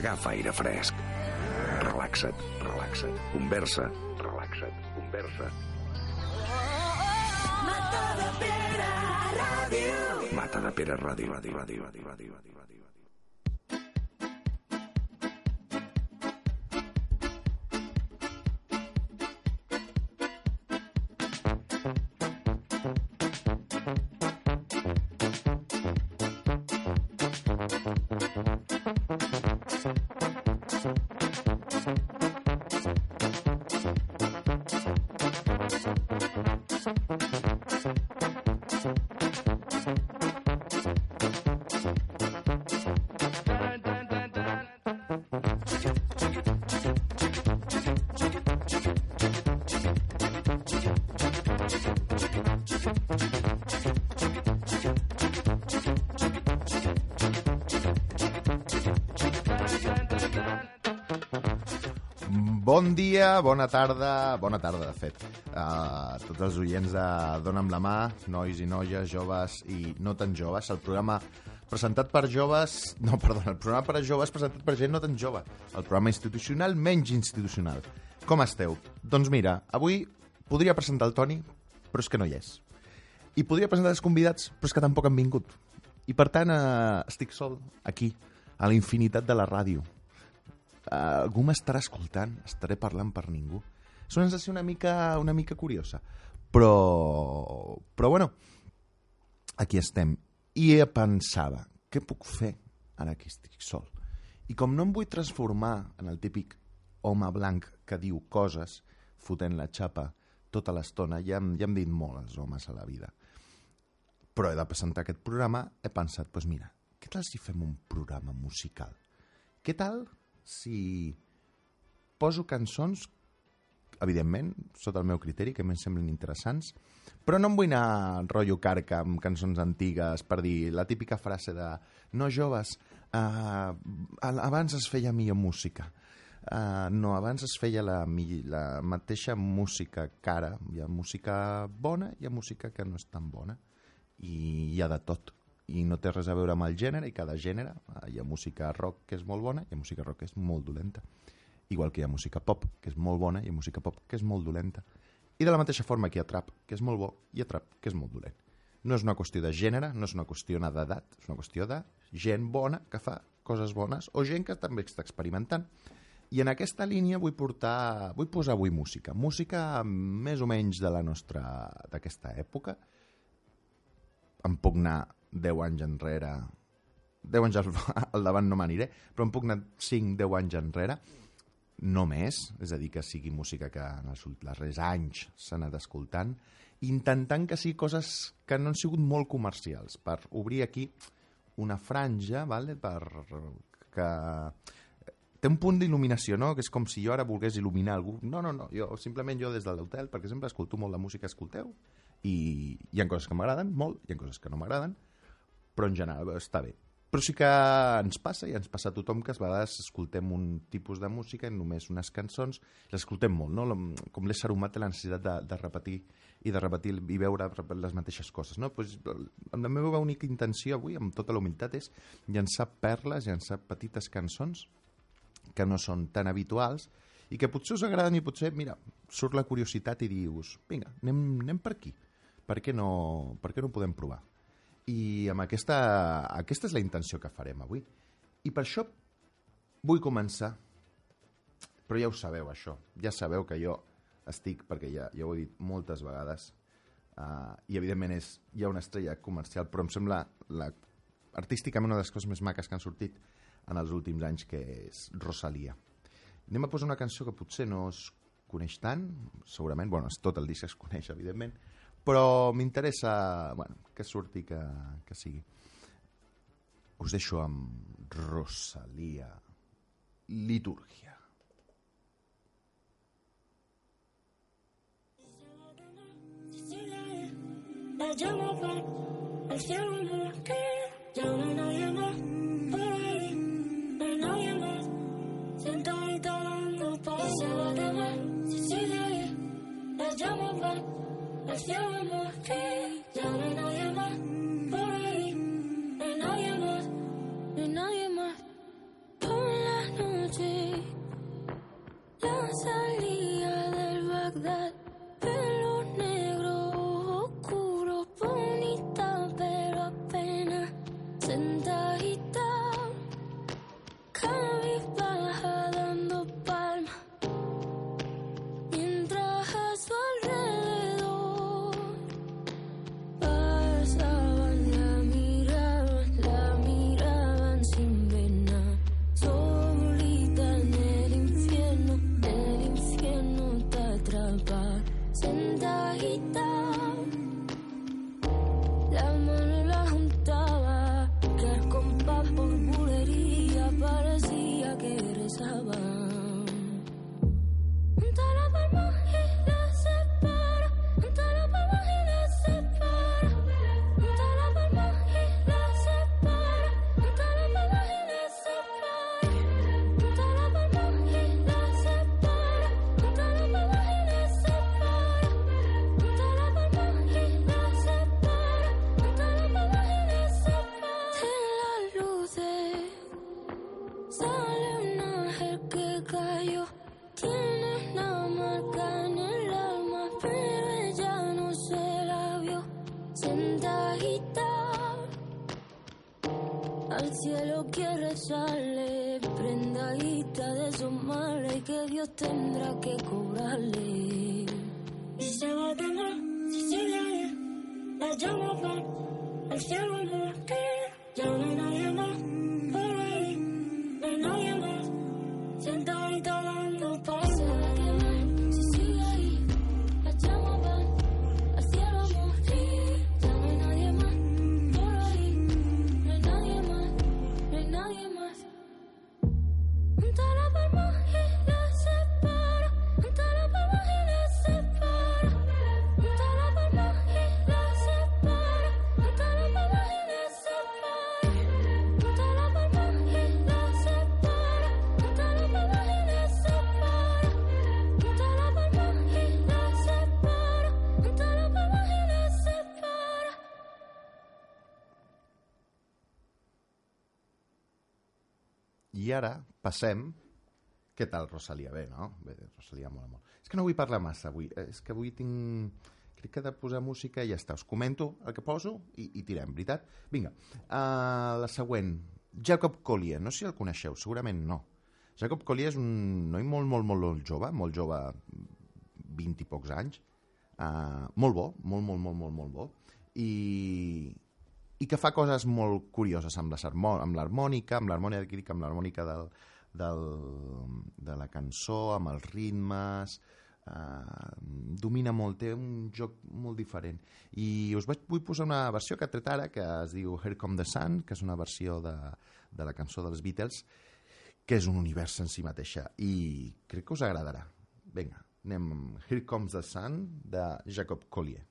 Agafa aire fresc. Relaxa't, relaxa't. Conversa, relaxa't, conversa. Mata de Pere Ràdio. Mata de Pere Ràdio, ràdio, ràdio, ràdio, ràdio, ràdio, dia, bona tarda, bona tarda, de fet, a tots els oients de Dóna'm la mà, nois i noies, joves i no tan joves, el programa presentat per joves... No, perdona, el programa per a joves presentat per gent no tan jove, el programa institucional menys institucional. Com esteu? Doncs mira, avui podria presentar el Toni, però és que no hi és. I podria presentar els convidats, però és que tampoc han vingut. I per tant, eh, estic sol, aquí, a la infinitat de la ràdio, Uh, algú m'estarà escoltant, estaré parlant per ningú. És una sensació una mica, una mica curiosa. Però, però bueno, aquí estem. I pensava, què puc fer ara que estic sol? I com no em vull transformar en el típic home blanc que diu coses fotent la xapa tota l'estona, ja, ja hem dit molt els homes a la vida, però he de presentar aquest programa, he pensat, doncs mira, què tal si fem un programa musical? Què tal si poso cançons, evidentment, sota el meu criteri, que a mi em semblen interessants, però no em vull anar rotllo carca amb cançons antigues per dir la típica frase de no joves, uh, abans es feia millor música. Uh, no, abans es feia la, la mateixa música cara. Hi ha música bona i hi ha música que no és tan bona. I hi ha de tot. I no té res a veure amb el gènere, i cada gènere, eh, hi ha música rock que és molt bona, i hi ha música rock que és molt dolenta. Igual que hi ha música pop, que és molt bona, i hi ha música pop que és molt dolenta. I de la mateixa forma que hi ha trap, que és molt bo, i hi ha trap, que és molt dolent. No és una qüestió de gènere, no és una qüestió d'edat, és una qüestió de gent bona que fa coses bones o gent que també està experimentant. I en aquesta línia vull portar, vull posar avui música. Música més o menys de la nostra, d'aquesta època. Em puc anar 10 anys enrere, 10 anys al, al davant no m'aniré, però em puc anar 5-10 anys enrere, no més, és a dir, que sigui música que en els darrers anys s'ha anat escoltant, intentant que sigui coses que no han sigut molt comercials, per obrir aquí una franja, vale? per que té un punt d'il·luminació, no? Que és com si jo ara volgués il·luminar algú. No, no, no, jo simplement jo des de l'hotel, perquè sempre escolto molt la música que escolteu, i hi ha coses que m'agraden molt, hi ha coses que no m'agraden, però en general està bé. Però sí que ens passa, i ens passa a tothom, que a vegades escoltem un tipus de música, només unes cançons, l'escoltem molt, no? Com l'ésser humà té la necessitat de, de repetir i de repetir i veure les mateixes coses, no? Pues, la meva única intenció avui, amb tota la humilitat, és llançar perles, llançar petites cançons que no són tan habituals i que potser us agraden i potser, mira, surt la curiositat i dius, vinga, anem, anem per aquí. Per què no, per què no podem provar? I amb aquesta, aquesta és la intenció que farem avui. I per això vull començar, però ja ho sabeu, això. Ja sabeu que jo estic, perquè ja, ja ho he dit moltes vegades, uh, i evidentment és, hi ha una estrella comercial, però em sembla la, artísticament una de les coses més maques que han sortit en els últims anys, que és Rosalia. Anem a posar una cançó que potser no es coneix tant, segurament, bueno, és tot el disc es coneix, evidentment, però m'interessa, bueno, que surti, que, que sigui. Us deixo amb Rosalia, Litúrgia. La llama va al cielo que ya no hay nadie más por ahí, no hay You're my movie. Don't know I Ara passem... Què tal, Rosalia? Bé, no? Bé, Rosalia mola molt. És que no vull parlar massa avui. Eh, És que avui tinc... Crec que he de posar música i ja està. Us comento el que poso i, i tirem, veritat? Vinga, uh, la següent. Jacob Collier. No sé si el coneixeu, segurament no. Jacob Collier és un noi molt, molt, molt, molt jove, molt jove, 20 i pocs anys, uh, molt bo, molt, molt, molt, molt, molt bo, i, i que fa coses molt curioses amb l'harmònica, amb l'harmònica crítica, amb l'harmònica del, del, de la cançó, amb els ritmes, eh, domina molt, té un joc molt diferent. I us vaig, vull posar una versió que ha tret ara, que es diu Here Come the Sun, que és una versió de, de la cançó dels Beatles, que és un univers en si mateixa, i crec que us agradarà. Vinga, anem Here Comes the Sun, de Jacob Collier.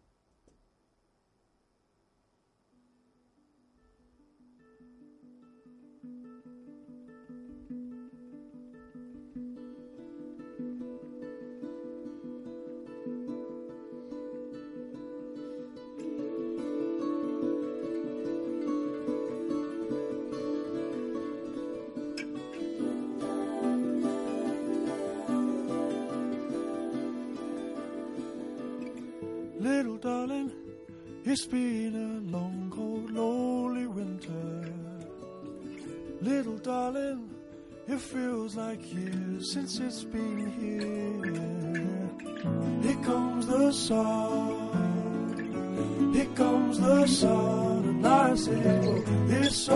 It's been a long, cold, lonely winter. Little darling, it feels like years since it's been here. Here comes the sun, here comes the sun, and I say, it's.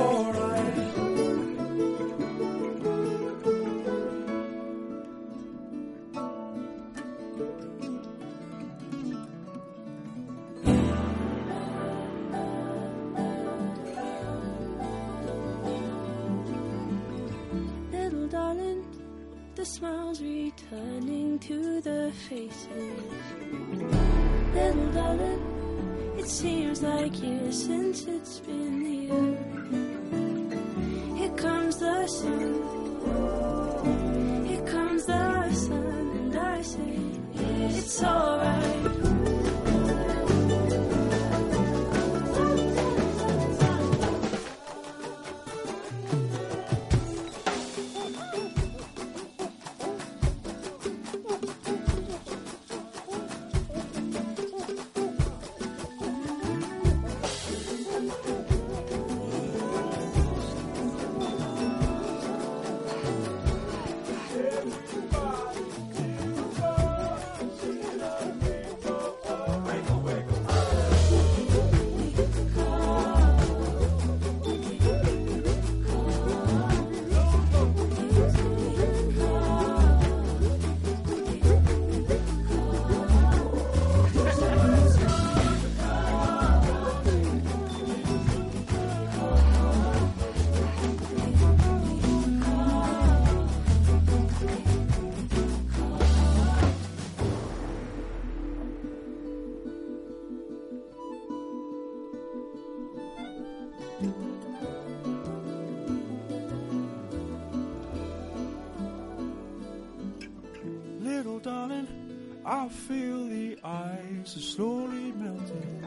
I feel the ice is slowly melting.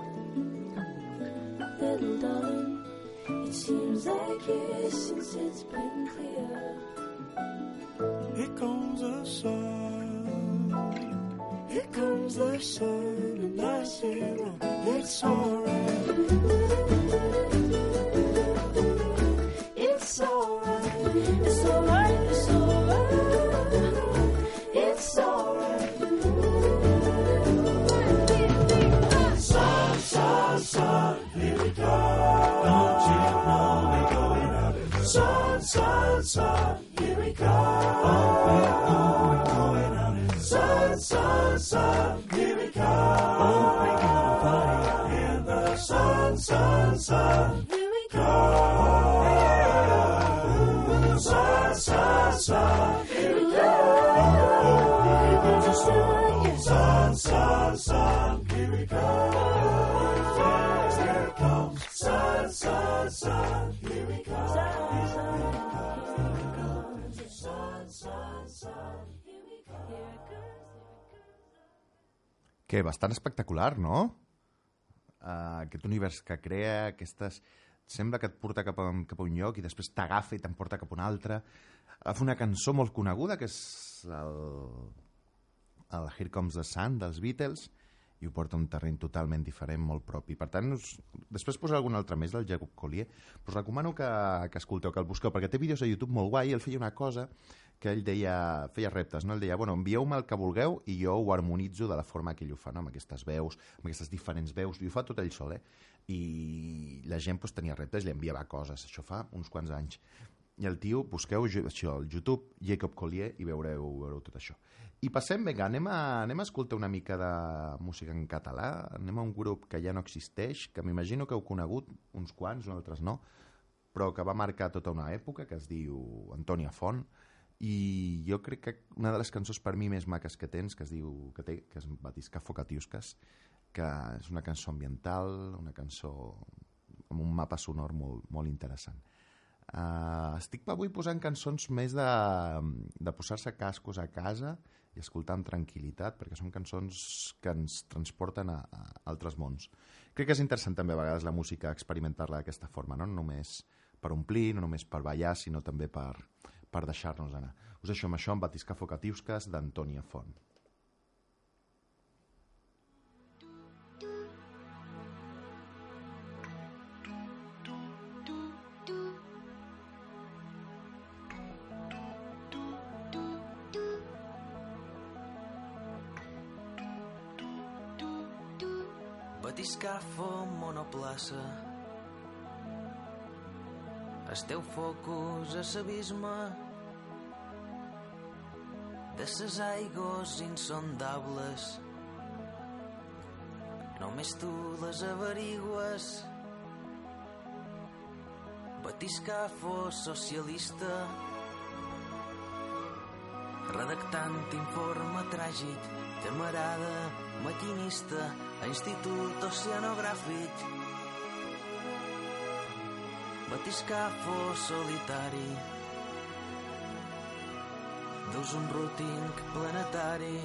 Little darling, it seems like years since it's been clear. Here comes the sun. Here comes the sun, and I say, well, it's alright. Here we go. Here we go. Here sun, sun, here we. Yes, here we. Que bastant espectacular, no? Uh, aquest univers que crea, aquestes... Sembla que et porta cap a, cap a un lloc i després t'agafa i t'emporta cap a un altre. Fa una cançó molt coneguda, que és el, el Here Comes the Sun dels Beatles, i ho porta a un terreny totalment diferent, molt propi. Per tant, us... després posaré algun altre més del Jacob Collier, però us recomano que, que escolteu, que el busqueu, perquè té vídeos a YouTube molt guai, i ell feia una cosa que ell deia, feia reptes, no? Ell deia, bueno, envieu-me el que vulgueu i jo ho harmonitzo de la forma que ell ho fa, no? amb aquestes veus, amb aquestes diferents veus, i ho fa tot ell sol, eh? I la gent pues, tenia reptes li enviava coses, això fa uns quants anys. I el tio, busqueu això, al YouTube, Jacob Collier, i veureu, veureu tot això. I passem, vinga, anem a, anem a escoltar una mica de música en català, anem a un grup que ja no existeix, que m'imagino que heu conegut, uns quants, uns altres no, però que va marcar tota una època, que es diu Antònia Font, i jo crec que una de les cançons per mi més maques que tens, que es diu que té, que es Batisca Focatiusques, que és una cançó ambiental, una cançó amb un mapa sonor molt, molt interessant. Uh, estic avui posant cançons més de, de posar-se cascos a casa i escoltar amb tranquil·litat, perquè són cançons que ens transporten a, a altres mons. Crec que és interessant també a vegades la música experimentar-la d'aquesta forma, no? no només per omplir, no només per ballar, sinó també per, per deixar-nos anar. Us deixo amb això, amb Batisca Focatiusques d'Antònia Font. Batiscafo monoplaça Esteu focus a l'abisme de ses aigües insondables. Només tu les averigües Batiscafo socialista redactant informe tràgic camarada maquinista Institut Oceanogràfic batiscafo solitari. Dus un routing planetari.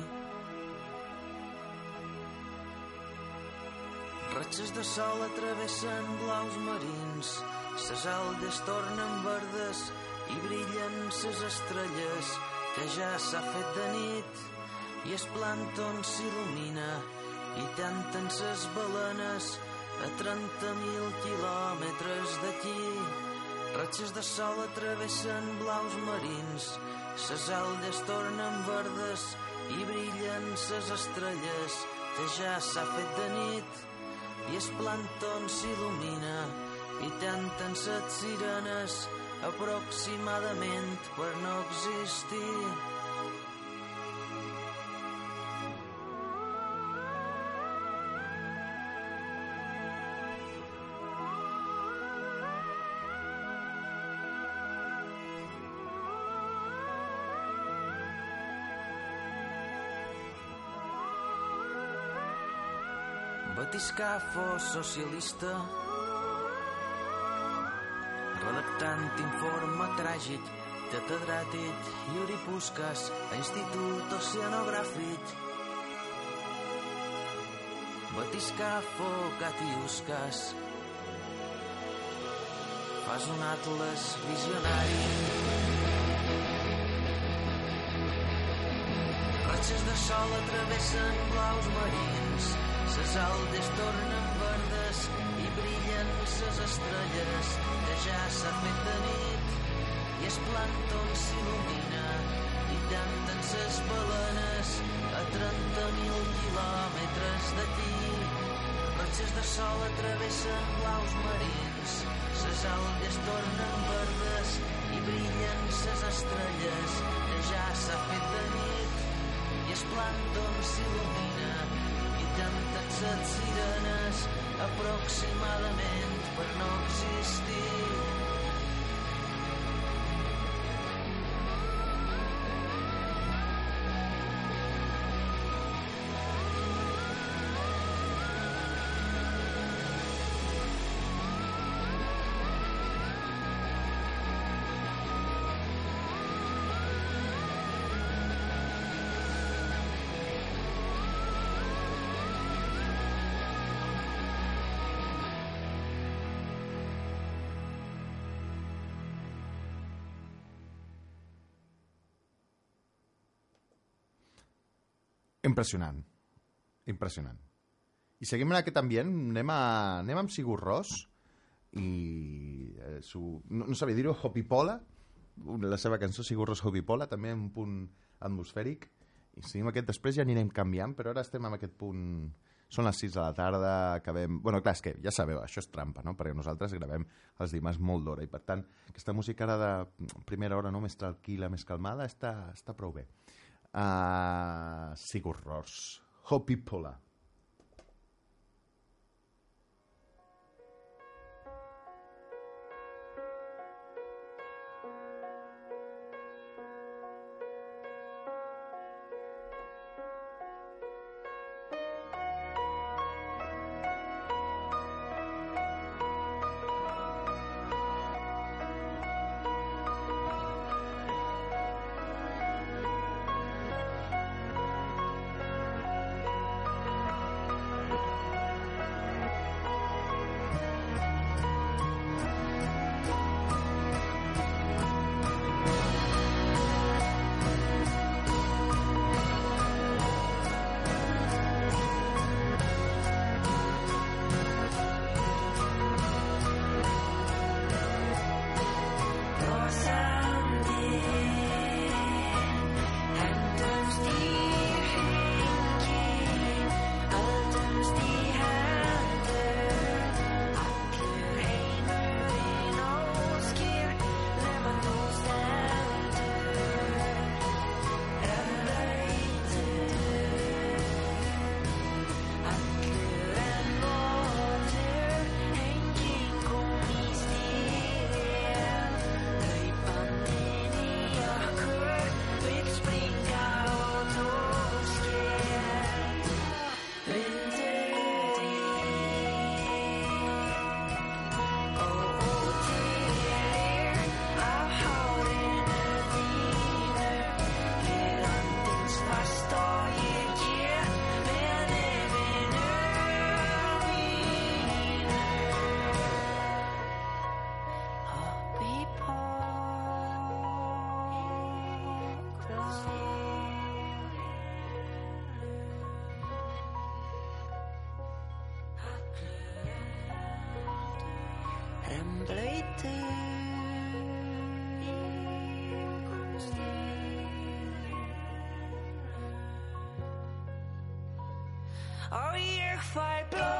Ratxes de sol atravessen blaus marins. Ses algues tornen verdes i brillen ses estrelles que ja s'ha fet de nit. I el plàncton s'il·lumina i tanten ses balenes a 30.000 quilòmetres d'aquí. Ratxes de sol atravessen blaus marins, ses algues tornen verdes i brillen ses estrelles que ja s'ha fet de nit i el plàncton s'il·lumina i tanten set sirenes aproximadament per no existir. Batiscafo socialista. Redactant informe tràgic catedràtic i oripusques a Institut Oceanogràfic. Batiscafo catiusques fas un atles visionari. Ratxes de sol atravessen blaus marins ses algues tornen verdes i brillen ses estrelles que ja s'ha fet de nit i el plàncton s'il·lumina i tanten ses balenes a 30.000 quilòmetres d'aquí. Ratxes de sol atravessen blaus marins, ses algues tornen verdes i brillen ses estrelles que ja s'ha fet de nit i es plàncton s'il·lumina i canten set sirenes aproximadament per no existir Impressionant. Impressionant. I seguim en aquest ambient, anem, a, anem amb Sigur Ros i eh, su, no, no sabia dir-ho, Hopipola, la seva cançó Sigur Ros Hopipola, també en un punt atmosfèric, i seguim aquest, després ja anirem canviant, però ara estem en aquest punt... Són les 6 de la tarda, acabem... bueno, clar, és que ja sabeu, això és trampa, no? Perquè nosaltres gravem els dimarts molt d'hora i, per tant, aquesta música ara de primera hora, no? més tranquil·la, més calmada, està, està prou bé. Uh, Sigur Ros, Hopi Pola. fight blood.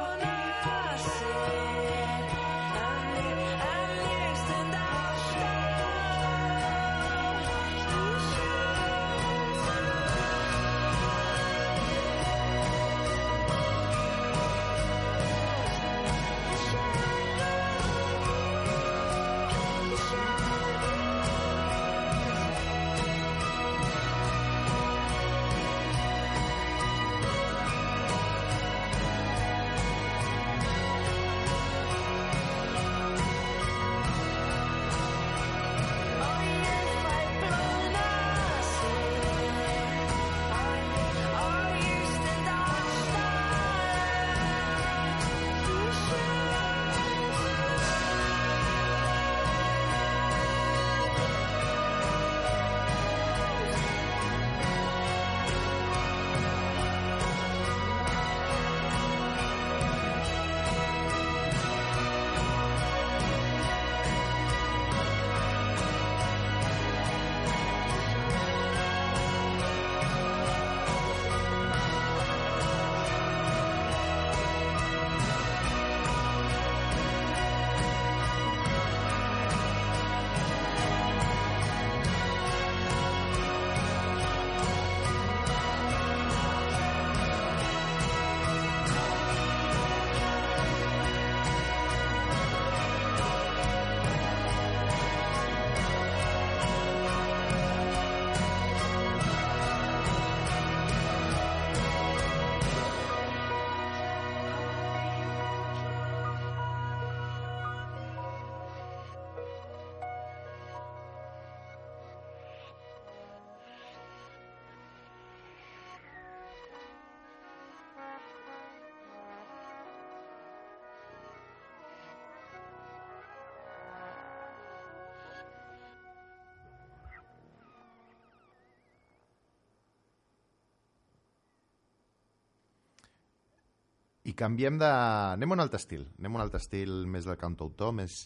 I canviem de... Anem a un altre estil. Anem a un altre estil més del cantautor, més,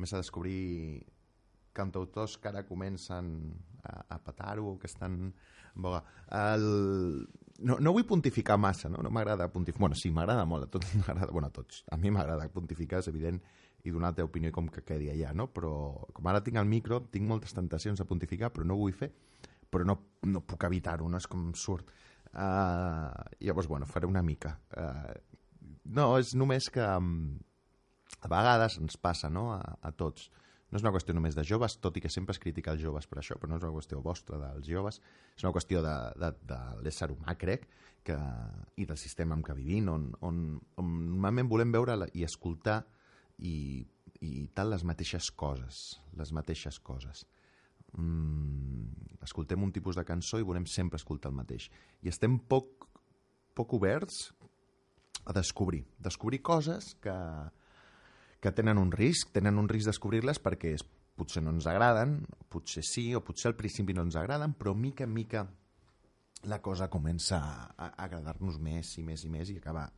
més a descobrir cantautors que ara comencen a, a petar-ho, que estan boga. El... No, no vull pontificar massa, no, no m'agrada pontificar... Bueno, sí, m'agrada molt, a tots m'agrada... Bueno, a tots. A mi m'agrada pontificar, és evident, i donar la teva opinió com que quedi allà, no? Però com ara tinc el micro, tinc moltes tentacions a pontificar, però no ho vull fer, però no, no puc evitar-ho, no és com surt. Uh, llavors, bueno, faré una mica. Uh, no, és només que um, a vegades ens passa, no?, a, a tots. No és una qüestió només de joves, tot i que sempre es critica els joves per això, però no és una qüestió vostra dels joves, és una qüestió de, de, de l'ésser humà, crec, que, i del sistema en què vivim, on, on, on normalment volem veure i escoltar i, i tal les mateixes coses, les mateixes coses. Mm, escoltem un tipus de cançó i volem sempre escoltar el mateix. I estem poc, poc oberts a descobrir, descobrir coses que, que tenen un risc, tenen un risc descobrir-les perquè potser no ens agraden, potser sí, o potser al principi no ens agraden, però mica en mica la cosa comença a, agradar-nos més i més i més i acabar...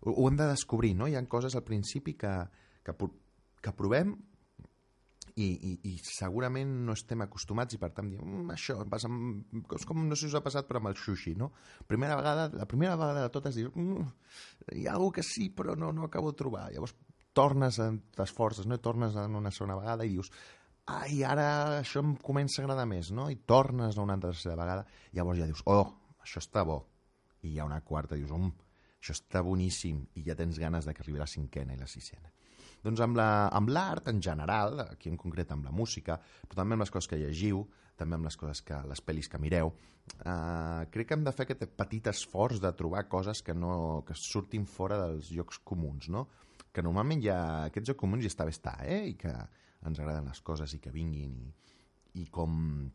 Ho, ho hem de descobrir, no? Hi ha coses al principi que, que, que provem i, i, i segurament no estem acostumats i per tant diem, mm, això passa amb... és com no sé si us ha passat però amb el sushi, no? Primera vegada, la primera vegada de totes dius, mm, hi ha alguna que sí però no, no acabo de trobar, llavors tornes, t'esforces, no? Tornes en una segona vegada i dius, ai, ara això em comença a agradar més, no? I tornes a una tercera vegada, i llavors ja dius, oh, això està bo. I hi ha una quarta, dius, um, això està boníssim, i ja tens ganes de que arribi la cinquena i la sisena. Doncs amb la- l'art en general, aquí en concret amb la música, però també amb les coses que llegiu, també amb les coses que les pel·lis que mireu, eh, crec que hem de fer aquest petit esforç de trobar coses que, no, que surtin fora dels llocs comuns, no? que normalment ja aquests llocs comuns ja està bé estar, eh? i que ens agraden les coses i que vinguin i, i com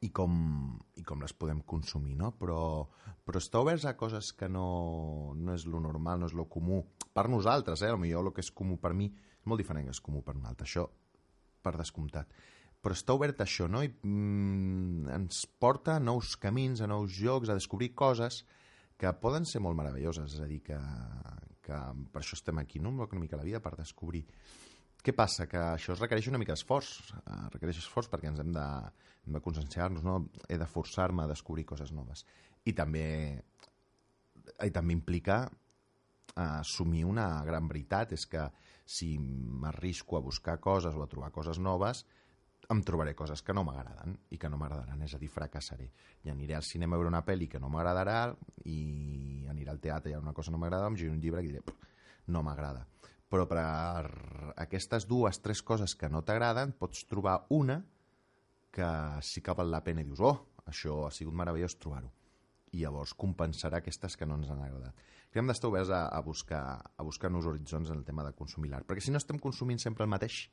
i com, i com les podem consumir, no? Però, però estar oberts a coses que no, no és lo normal, no és lo comú. Per nosaltres, eh? Potser el que és comú per mi és molt diferent que és comú per un altre. Això, per descomptat. Però estar obert a això, no? I mm, ens porta a nous camins, a nous llocs, a descobrir coses que poden ser molt meravelloses. És a dir, que, que per això estem aquí, no? Una mica la vida, per descobrir què passa? Que això es requereix una mica d'esforç. Uh, requereix esforç perquè ens hem de, hem de conscienciar-nos, no? He de forçar-me a descobrir coses noves. I també, i també implica assumir una gran veritat, és que si m'arrisco a buscar coses o a trobar coses noves, em trobaré coses que no m'agraden i que no m'agradaran, és a dir, fracassaré. I aniré al cinema a veure una pel·li que no m'agradarà i aniré al teatre i una cosa no m'agrada, em giraré un llibre i diré, "Pff, no m'agrada. Però per aquestes dues, tres coses que no t'agraden, pots trobar una que sí que val la pena i dius, oh, això ha sigut meravellós trobar-ho. I llavors compensarà aquestes que no ens han agradat. Crec que hem d'estar oberts a, a, buscar, a buscar nous horitzons en el tema de consumir l'art, perquè si no estem consumint sempre el mateix.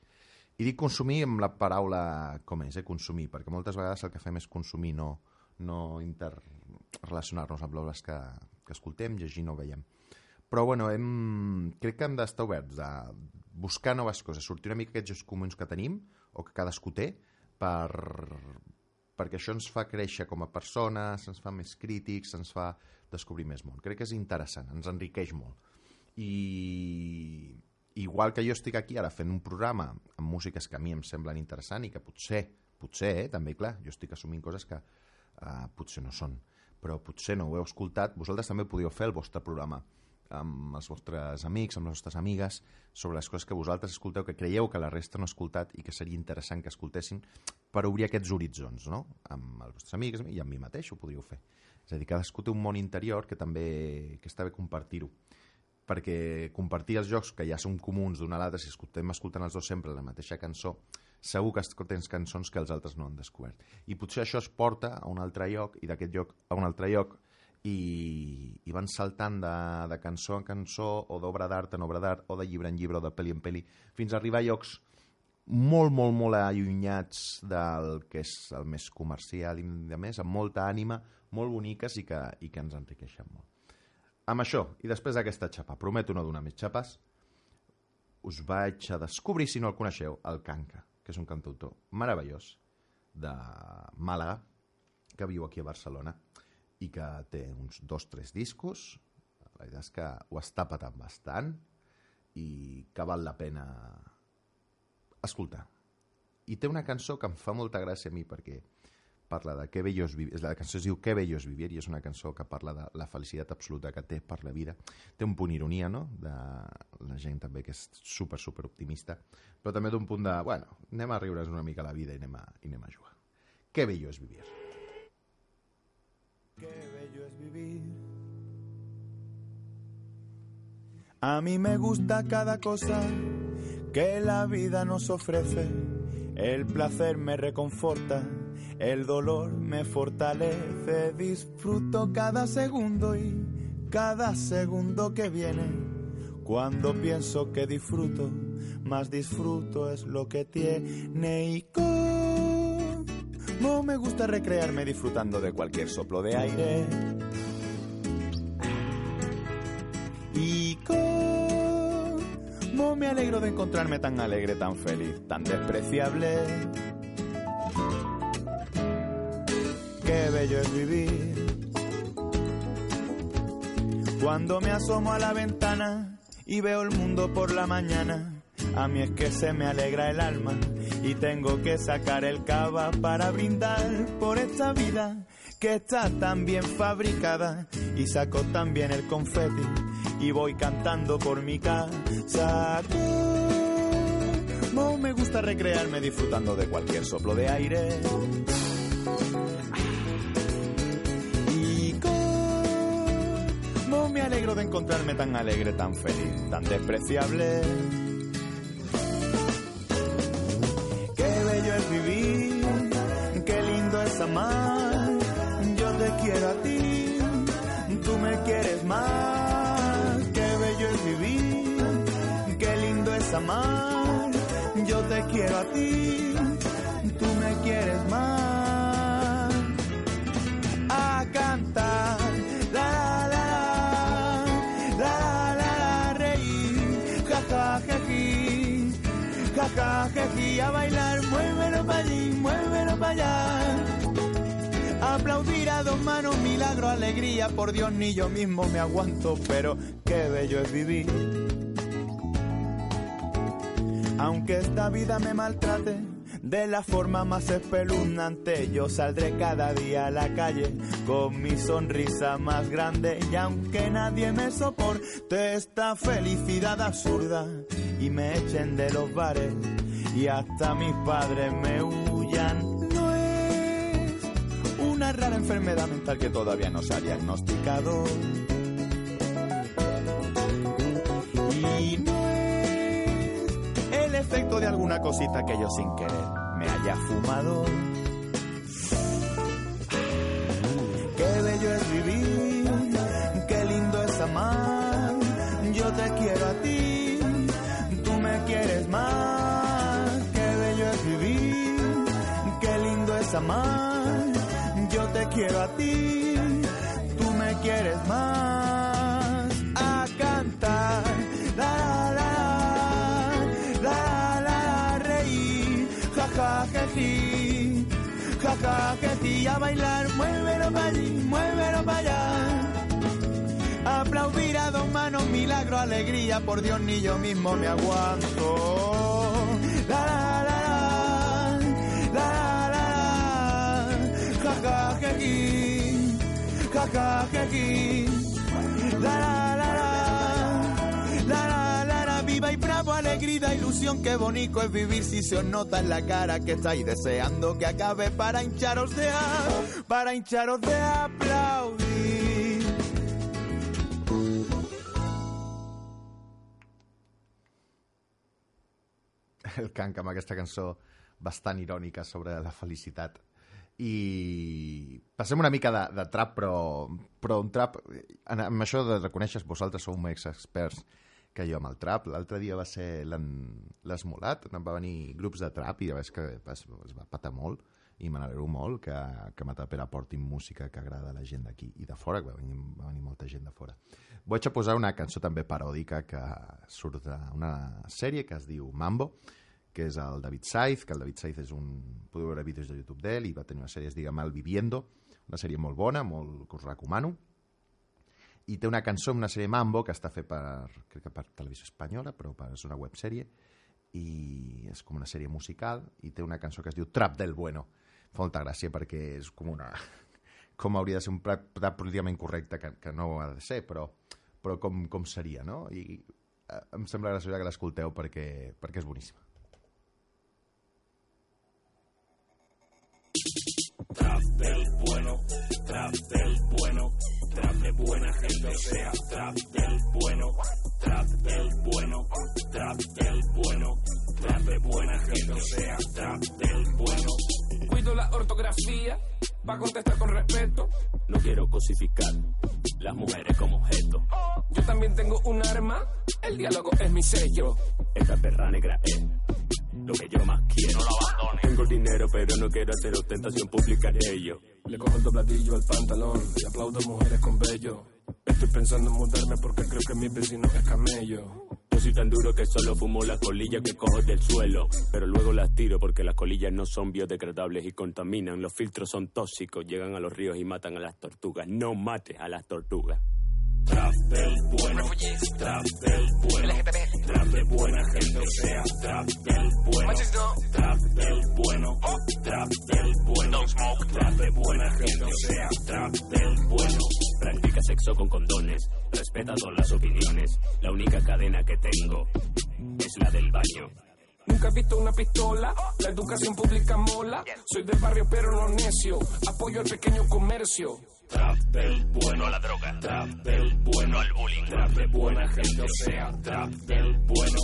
I dic consumir amb la paraula com és, eh? consumir, perquè moltes vegades el que fem és consumir, no, no interrelacionar-nos amb l'obres que, que escoltem, llegim o veiem. Però bueno, hem, crec que hem d'estar oberts a buscar noves coses, sortir una mica aquests comuns que tenim o que cadascú té per, perquè això ens fa créixer com a persones, ens fa més crítics, ens fa descobrir més món. Crec que és interessant, ens enriqueix molt. I igual que jo estic aquí ara fent un programa amb músiques que a mi em semblen interessant i que potser, potser, eh, també, clar, jo estic assumint coses que uh, potser no són, però potser no ho heu escoltat, vosaltres també podíeu fer el vostre programa amb els vostres amics, amb les vostres amigues, sobre les coses que vosaltres escolteu, que creieu que la resta no ha escoltat i que seria interessant que escoltessin per obrir aquests horitzons, no? Amb els vostres amics i amb mi mateix ho podríeu fer. És a dir, cadascú té un món interior que també que està bé compartir-ho perquè compartir els jocs que ja són comuns d'un a l'altre, si escoltem escoltant els dos sempre la mateixa cançó, segur que tens cançons que els altres no han descobert. I potser això es porta a un altre lloc i d'aquest lloc a un altre lloc i, i van saltant de, de cançó en cançó o d'obra d'art en obra d'art o de llibre en llibre o de pel·li en pel·li fins a arribar a llocs molt, molt, molt allunyats del que és el més comercial i de més, amb molta ànima, molt boniques i que, i que ens enriqueixen molt. Amb això, i després d'aquesta xapa, prometo no donar més xapes, us vaig a descobrir, si no el coneixeu, el Canca, que és un cantautor meravellós de Màlaga, que viu aquí a Barcelona i que té uns dos, tres discos, La veritat és que ho està patant bastant i que val la pena escoltar. I té una cançó que em fa molta gràcia a mi perquè parla de que bello és vivir. La cançó es diu Que bello és vivir i és una cançó que parla de la felicitat absoluta que té per la vida. Té un punt ironia, no?, de la gent també que és super, super optimista, però també d'un punt de, bueno, anem a riure's una mica la vida i anem a, i anem a jugar. Que bello és vivir. Qué bello es vivir. A mí me gusta cada cosa que la vida nos ofrece. El placer me reconforta, el dolor me fortalece. Disfruto cada segundo y cada segundo que viene. Cuando pienso que disfruto, más disfruto es lo que tiene y como me gusta recrearme disfrutando de cualquier soplo de aire. Y cómo me alegro de encontrarme tan alegre, tan feliz, tan despreciable. Qué bello es vivir. Cuando me asomo a la ventana y veo el mundo por la mañana, a mí es que se me alegra el alma y tengo que sacar el cava para brindar por esta vida que está tan bien fabricada y saco también el confeti y voy cantando por mi casa. Como me gusta recrearme disfrutando de cualquier soplo de aire. Y me alegro de encontrarme tan alegre, tan feliz, tan despreciable. Tú me quieres más. A cantar, la la la, la la la, reír, ja ja její, ja ja její, a bailar, muévelo para allí, muévelo para allá. Aplaudir a dos manos, milagro, alegría, por Dios ni yo mismo me aguanto, pero qué bello es vivir. Aunque esta vida me maltrate de la forma más espeluznante, yo saldré cada día a la calle con mi sonrisa más grande y aunque nadie me soporte esta felicidad absurda y me echen de los bares y hasta mis padres me huyan, no es una rara enfermedad mental que todavía no se ha diagnosticado. Y efecto de alguna cosita que yo sin querer me haya fumado. Qué bello es vivir, qué lindo es amar. Yo te quiero a ti, tú me quieres más. Qué bello es vivir, qué lindo es amar. Yo te quiero a ti, tú me quieres más. Ja ja její, a bailar, muévelo para allí, muévelo para allá. Aplaudir a dos manos, milagro, alegría, por Dios ni yo mismo me aguanto. La la la la, la la la, ja ja její, ja ja la alegría, ilusión, qué bonito es vivir si se os nota en la cara que estáis deseando que acabe para hincharos de a, para hincharos de aplaudir. el Kank amb aquesta cançó bastant irònica sobre la felicitat. I passem una mica de, de trap, però, però un trap... En, amb això de reconèixer vosaltres sou més experts que jo amb el trap. L'altre dia va ser l'Esmolat, on va venir grups de trap i ja veus que es, es va patar molt i me n'alegro molt que, que Matapera portin música que agrada a la gent d'aquí i de fora, que va venir, va venir molta gent de fora. Vaig a posar una cançó també paròdica que surt d'una sèrie que es diu Mambo, que és el David Saiz, que el David Saiz és un... Podeu veure vídeos de YouTube d'ell i va tenir una sèrie, es diu Mal Viviendo, una sèrie molt bona, molt, que us recomano. I té una cançó en una sèrie Mambo que està fet per, crec que per televisió espanyola, però per, és una websèrie, i és com una sèrie musical, i té una cançó que es diu Trap del Bueno. Fa molta gràcia perquè és com una... com hauria de ser un plat, políticament correcte, que, que no ha de ser, però, però com, com seria, no? I eh, em sembla graciós que l'escolteu perquè, perquè és boníssima. Trap del bueno, trap del bueno, trap de buena gente, o sea, trap del bueno, trap del bueno, trap del bueno, trap de buena gente, o sea, trap del bueno. Cuido la ortografía, va contestar con respeto. No quiero cosificar las mujeres como objeto. Yo también tengo un arma, el diálogo es mi sello. Esta perra negra es lo que yo más quiero. No lo abandones. Tengo el dinero, pero no quiero hacer ostentación pública de ello. Le cojo el dobladillo al pantalón y aplaudo mujeres con vello. Estoy pensando en mudarme porque creo que mi vecino es camello. Yo soy tan duro que solo fumo las colillas que cojo del suelo. Pero luego las tiro porque las colillas no son biodegradables y contaminan. Los filtros son tóxicos, llegan a los ríos y matan a las tortugas. No mates a las tortugas. Trap del bueno, trap del bueno, trap de buena gente, o sea, trap del bueno, trap del bueno, trap del bueno, trap de buena gente, o sea, trap del bueno. Practica sexo con condones, respeta todas las opiniones. La única cadena que tengo es la del baño. Nunca he visto una pistola, la educación pública mola. Soy del barrio pero no necio, apoyo al pequeño comercio. Trap del bueno a la droga, trap del bueno al bullying, trap de buena gente, o sea, trap del bueno,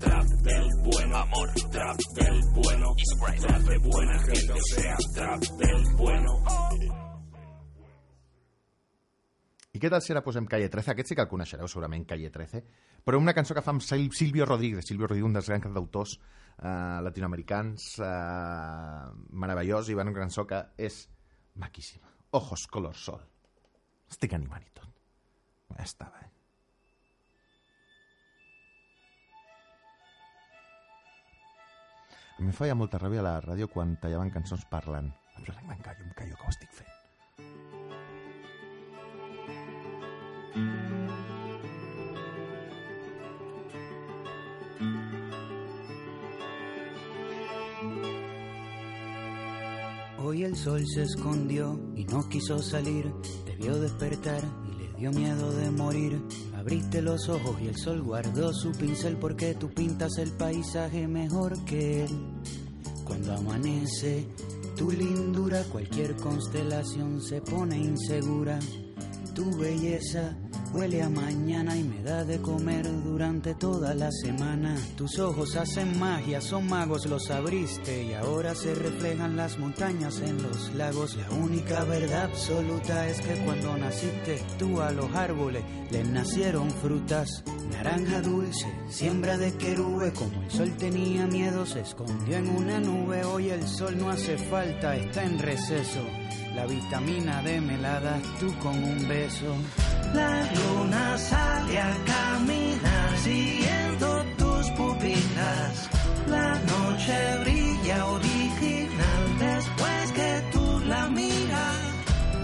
trap del bueno, amor, trap del bueno, trap de buena gente, o sea, trap del bueno. I què tal si ara posem Calle 13? Aquest sí que el coneixereu segurament, Calle 13. Però una cançó que fa Silvio Rodríguez. Silvio Rodríguez, un dels grans eh, latinoamericans eh, meravellós i va una cançó que. Ojos color sol. Estic animant i tot. Ja estava, eh? A mi em feia molta ràbia a la ràdio quan tallaven cançons parlant. Em callo, em callo, que ho estic fent. Hoy el sol se escondió y no quiso salir, te vio despertar y le dio miedo de morir. Abriste los ojos y el sol guardó su pincel porque tú pintas el paisaje mejor que él. Cuando amanece, tu lindura, cualquier constelación se pone insegura. Tu belleza huele a mañana y me da de comer durante toda la semana. Tus ojos hacen magia, son magos, los abriste y ahora se reflejan las montañas en los lagos. La única verdad absoluta es que cuando naciste tú a los árboles les nacieron frutas. Naranja dulce, siembra de querube, como el sol tenía miedo, se escondió en una nube. Hoy el sol no hace falta, está en receso. La vitamina D me la das tú con un beso. La luna sale a caminar siguiendo tus pupilas. La noche brilla original después que tú la miras.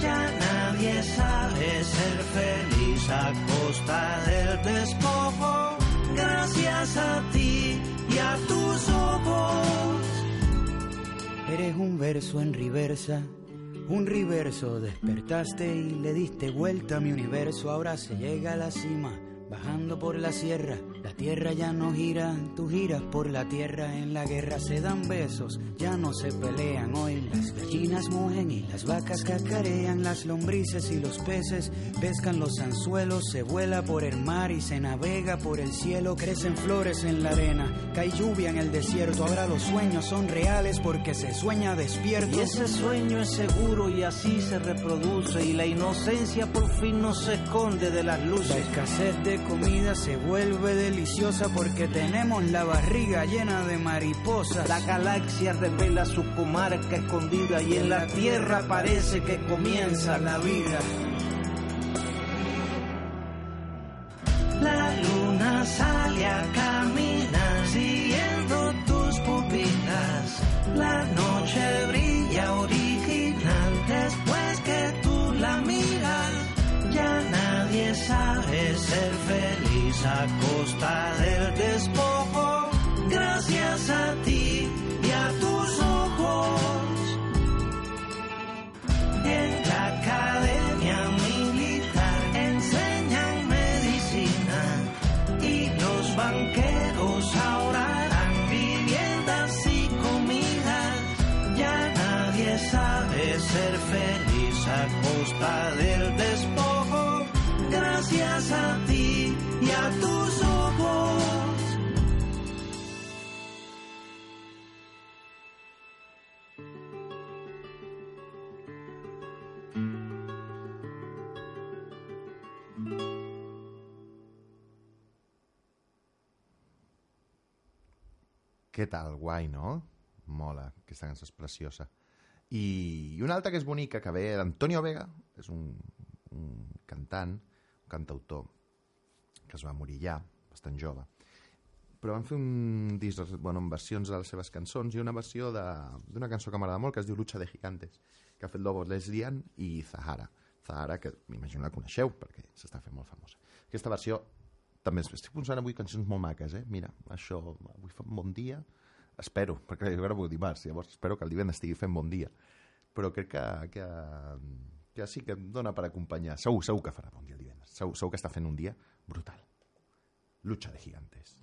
Ya nadie sabe ser feliz a costa del despojo. Gracias a ti y a tus ojos. Eres un verso en reversa, un reverso. Despertaste y le diste vuelta a mi universo. Ahora se llega a la cima, bajando por la sierra. La tierra ya no gira, tú giras por la tierra. En la guerra se dan besos, ya no se pelean. Hoy las gallinas mugen y las vacas cacarean. Las lombrices y los peces pescan los anzuelos. Se vuela por el mar y se navega por el cielo. Crecen flores en la arena, cae lluvia en el desierto. Ahora los sueños son reales porque se sueña despierto. Y ese sueño es seguro y así se reproduce y la inocencia por fin no se esconde de las La luces. escasez de comida se vuelve deliciosa porque tenemos la barriga llena de mariposas. La galaxia revela su comarca escondida y en la tierra parece que comienza la vida. La luna sale a caminar siguiendo tus pupilas. La noche stand. Què tal? Guai, no? Mola, aquesta cançó és preciosa. I, i una altra que és bonica, que ve d'Antonio Vega, és un, un cantant, un cantautor, que es va morir ja, bastant jove, però van fer un disc bueno, amb versions de les seves cançons i una versió d'una cançó que m'agrada molt, que es diu Lucha de Gigantes, que ha fet Lobos Leslian i Zahara. Zahara, que m'imagino la coneixeu, perquè s'està fent molt famosa. Aquesta versió també es- estic posant avui cançons molt maques, eh? Mira, això, avui fa un bon dia, espero, perquè jo vull dimarts, llavors espero que el divendres estigui fent bon dia. Però crec que, que, que sí que em dona per acompanyar. Segur, segur que farà bon dia el divendres. Segur, segur que està fent un dia brutal. Lucha de gigantes.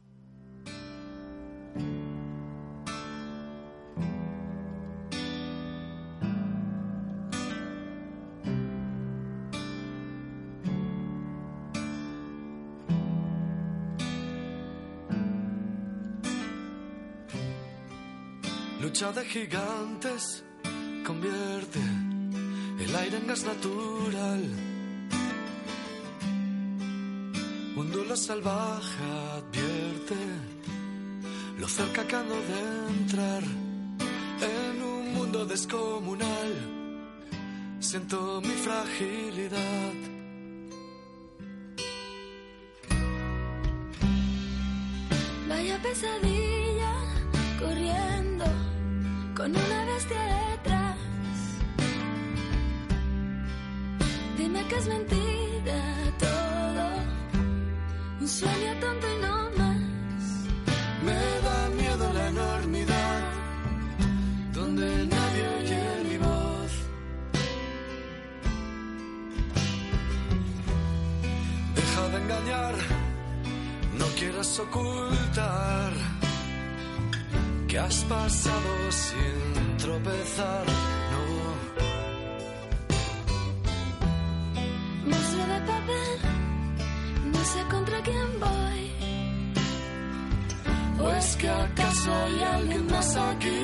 Lucha de gigantes convierte el aire en gas natural. Un duelo salvaje advierte lo cerca que ando de entrar en un mundo descomunal. Siento mi fragilidad. Vaya pesadilla con una bestia detrás. Dime que es mentira todo, un sueño tonto y no más. Me da miedo la enormidad donde nadie oye mi voz. Deja de engañar, no quieras ocultar que has pasado sin tropezar. No, Monstruo de papel, no sé contra quién voy. ¿o es que acaso hay alguien más aquí?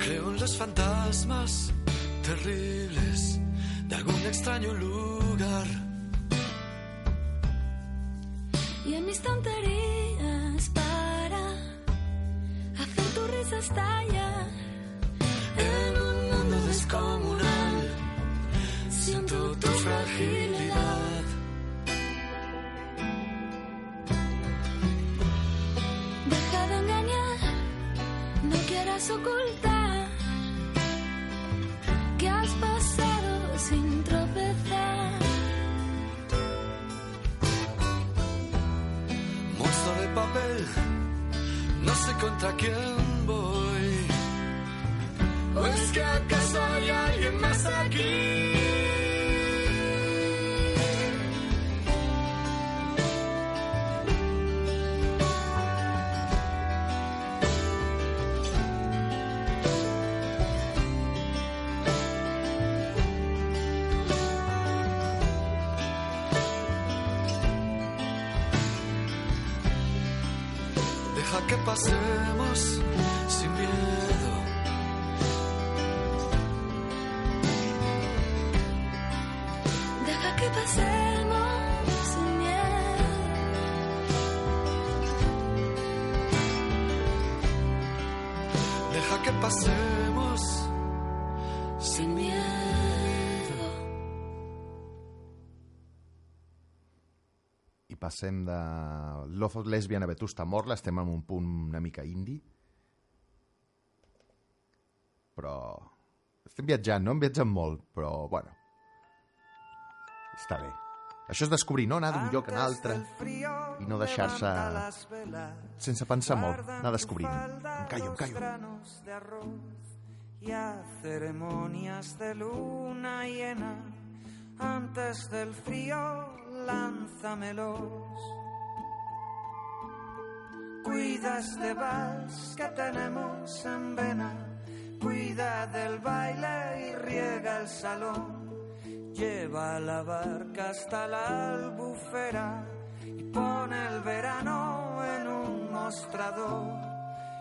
Creo en los fantasmas terribles algún extraño lugar. Y en mis tonterías para hacer tu risa estallar. En un mundo descomunal siento tu fragilidad. Deja de engañar, no quieras ocultar no sé contra quién voy. ¿O es que acaso hay alguien más aquí? hacemos passem de Love of Lesbian a Vetusta Morla, estem en un punt una mica indie. Però... Estem viatjant, no? Hem viatjat molt, però, bueno... Està bé. Això és descobrir, no? Anar d'un lloc a un altre i no deixar-se... Sense pensar molt, anar descobrint. Em callo, em callo. y a ceremonias de luna llena. Antes del frío, lánzamelos. Cuida este vals que tenemos en vena. Cuida del baile y riega el salón. Lleva la barca hasta la albufera y pone el verano en un mostrador.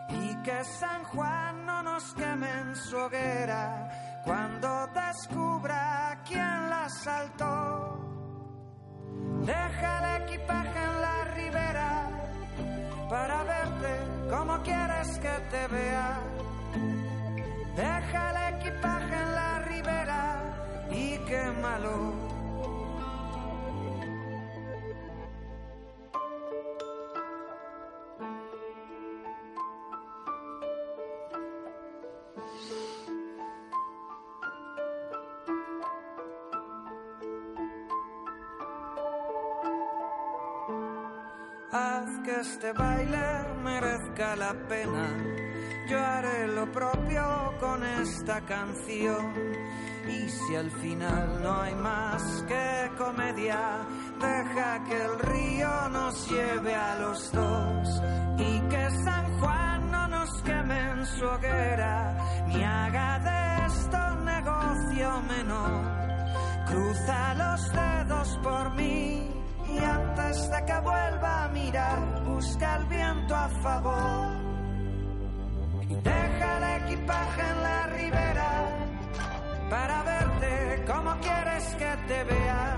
Y que San Juan no nos queme en su hoguera cuando descubra quién la saltó. Deja el equipaje en la ribera para verte como quieres que te vea. Deja el equipaje en la ribera y quémalo. Este baile merezca la pena. Yo haré lo propio con esta canción. Y si al final no hay más que comedia, deja que el río nos lleve a los dos. Y que San Juan no nos queme en su hoguera, ni haga de esto negocio menor. Cruza los dedos por mí y antes de que vuelva a mirar, busca el viento a favor. Y deja el equipaje en la ribera para verte como quieres que te vea.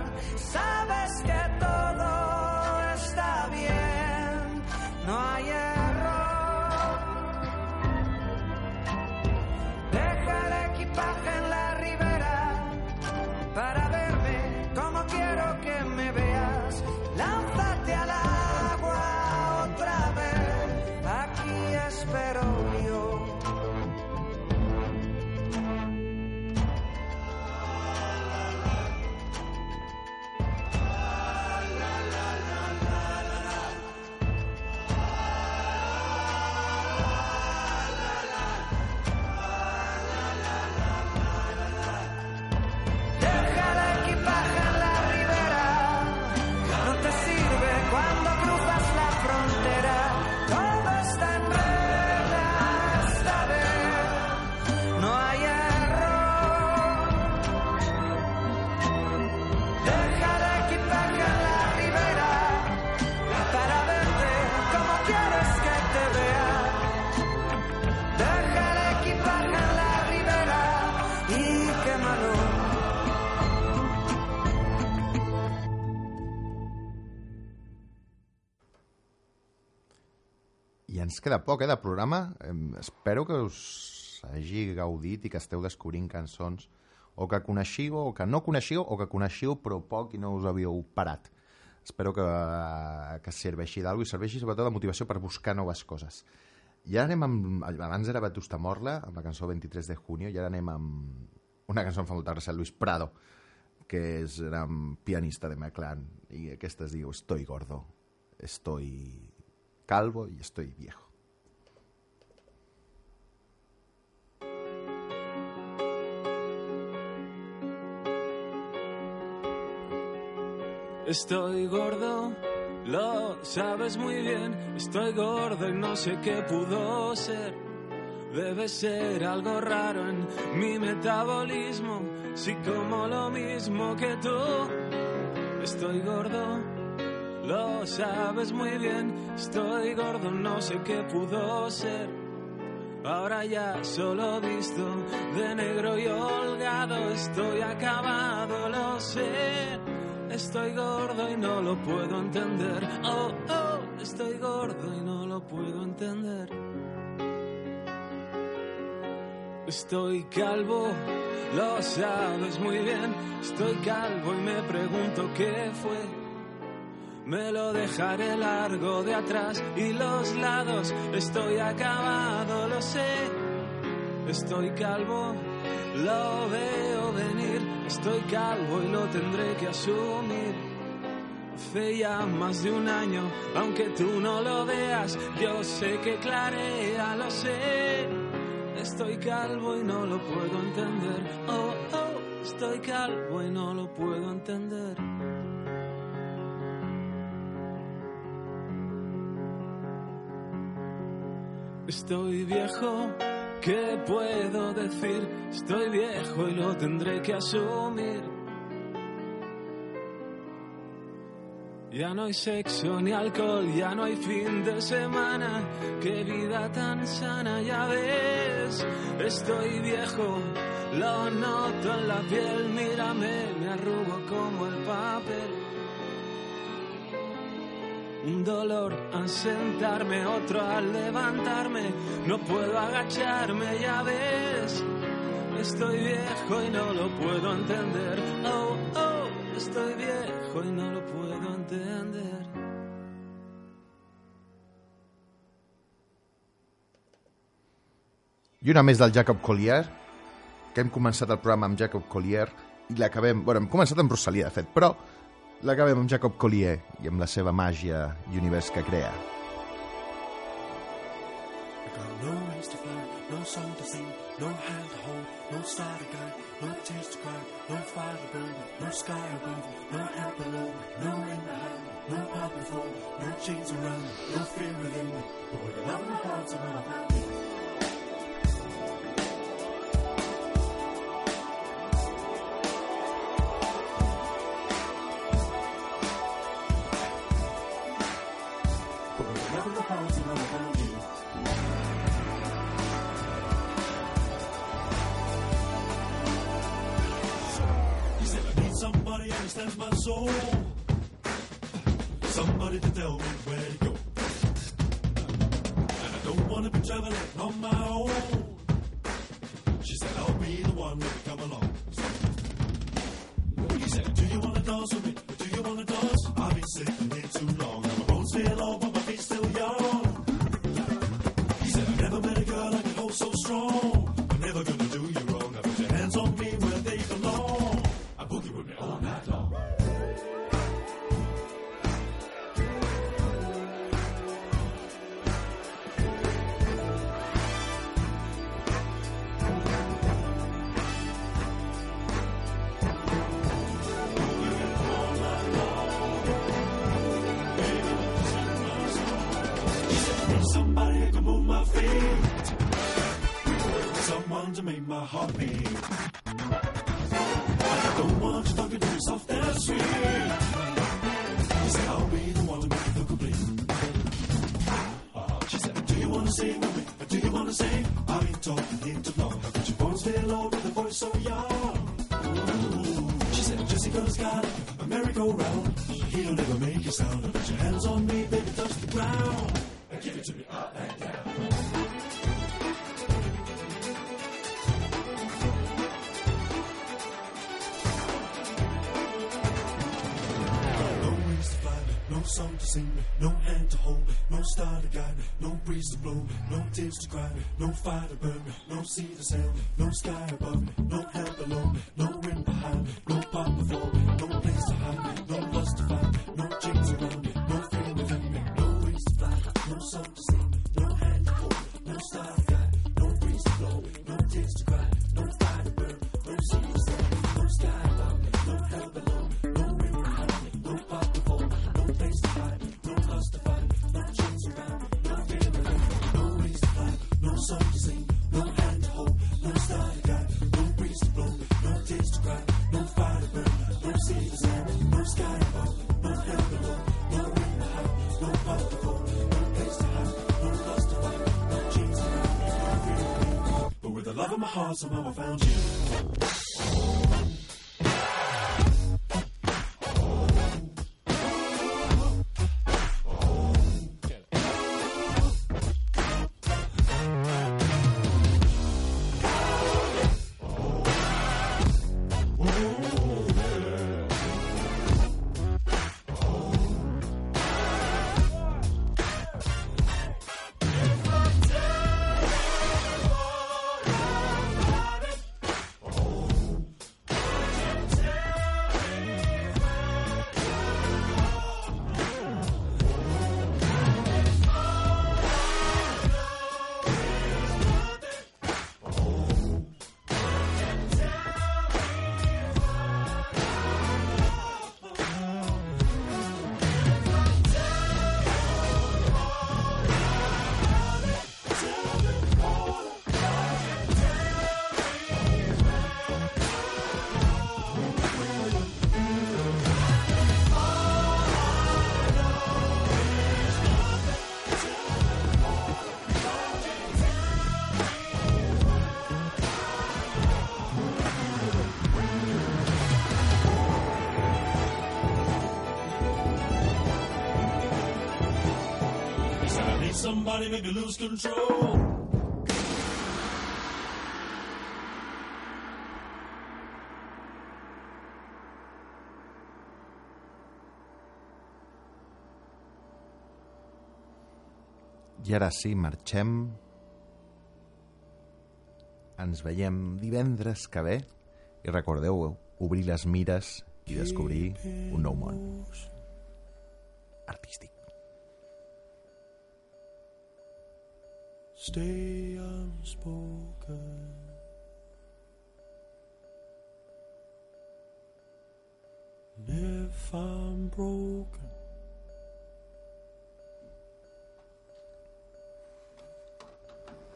Queda poc, eh, de programa. Em, espero que us hagi gaudit i que esteu descobrint cançons o que coneixiu o que no coneixiu o que coneixiu però poc i no us havíeu parat. Espero que, que serveixi d'alguna i serveixi sobretot de motivació per buscar noves coses. I ara anem amb... Abans era Vetusta Morla, amb la cançó 23 de junio, i ara anem amb una cançó que fa molta gràcia, Luis Prado, que és un pianista de Meclán, i aquesta es diu Estoy gordo, estoy calvo y estoy viejo. Estoy gordo, lo sabes muy bien. Estoy gordo y no sé qué pudo ser. Debe ser algo raro en mi metabolismo. Si como lo mismo que tú. Estoy gordo, lo sabes muy bien. Estoy gordo, no sé qué pudo ser. Ahora ya solo visto de negro y holgado. Estoy acabado, lo sé. Estoy gordo y no lo puedo entender. Oh, oh, estoy gordo y no lo puedo entender. Estoy calvo, lo sabes muy bien. Estoy calvo y me pregunto qué fue. Me lo dejaré largo de atrás y los lados. Estoy acabado, lo sé. Estoy calvo, lo veo venir. Estoy calvo y lo tendré que asumir. Hace ya más de un año, aunque tú no lo veas, yo sé que clarea, lo sé. Estoy calvo y no lo puedo entender. Oh, oh, estoy calvo y no lo puedo entender. Estoy viejo, ¿qué puedo decir? Estoy viejo y lo tendré que asumir. Ya no hay sexo ni alcohol, ya no hay fin de semana. Qué vida tan sana, ya ves. Estoy viejo, lo noto en la piel. Mírame, me arrugo como el papel. Un dolor al sentarme, otro al levantarme. No puedo agacharme, ya ves. Estoy viejo y no lo puedo entender. Oh, oh, estoy viejo y no lo puedo entender. I una més del Jacob Collier, que hem començat el programa amb Jacob Collier i l'acabem... Bueno, hem començat amb Rosalia, de fet, però l'acabem amb Jacob Collier i amb la seva màgia i univers que crea. No wings to fly, no song to sing, no hand to hold, no star to guide, no tears to cry, no fire to burn, no sky above, no help below, no wind behind, no path before, no chains around, no fear within, but with a love in my heart and soul. A merry-go-round. He'll never make a sound. Put your hands on me, baby, touch the ground. And give it to me up and down. No song to sing, no hand to hold, no star to guide, no breeze to blow, no tears to cry, no fire to burn, no sea to sail, no sky above, no hell below, no wind behind, no path before, no place to hide, no lust to find, no chains around, me, no fear within me, no wings to fly, no song to sing, no hand to hold, no star to guide, no breeze to blow, no tears to cry, somehow I found you. Somebody make me lose control. I ara sí, marxem. Ens veiem divendres que ve. I recordeu, obrir les mires i descobrir un nou món. Artístic. Stay unspoken. And if I'm broken,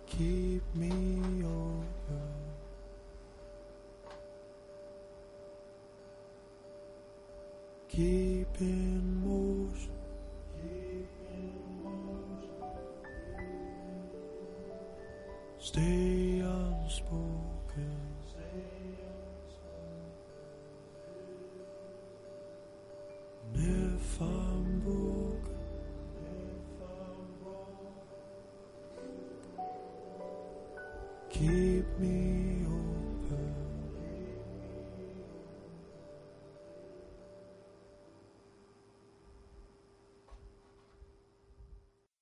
keep me open. Keep in motion. Stay unspoken. Stay unspoken. Never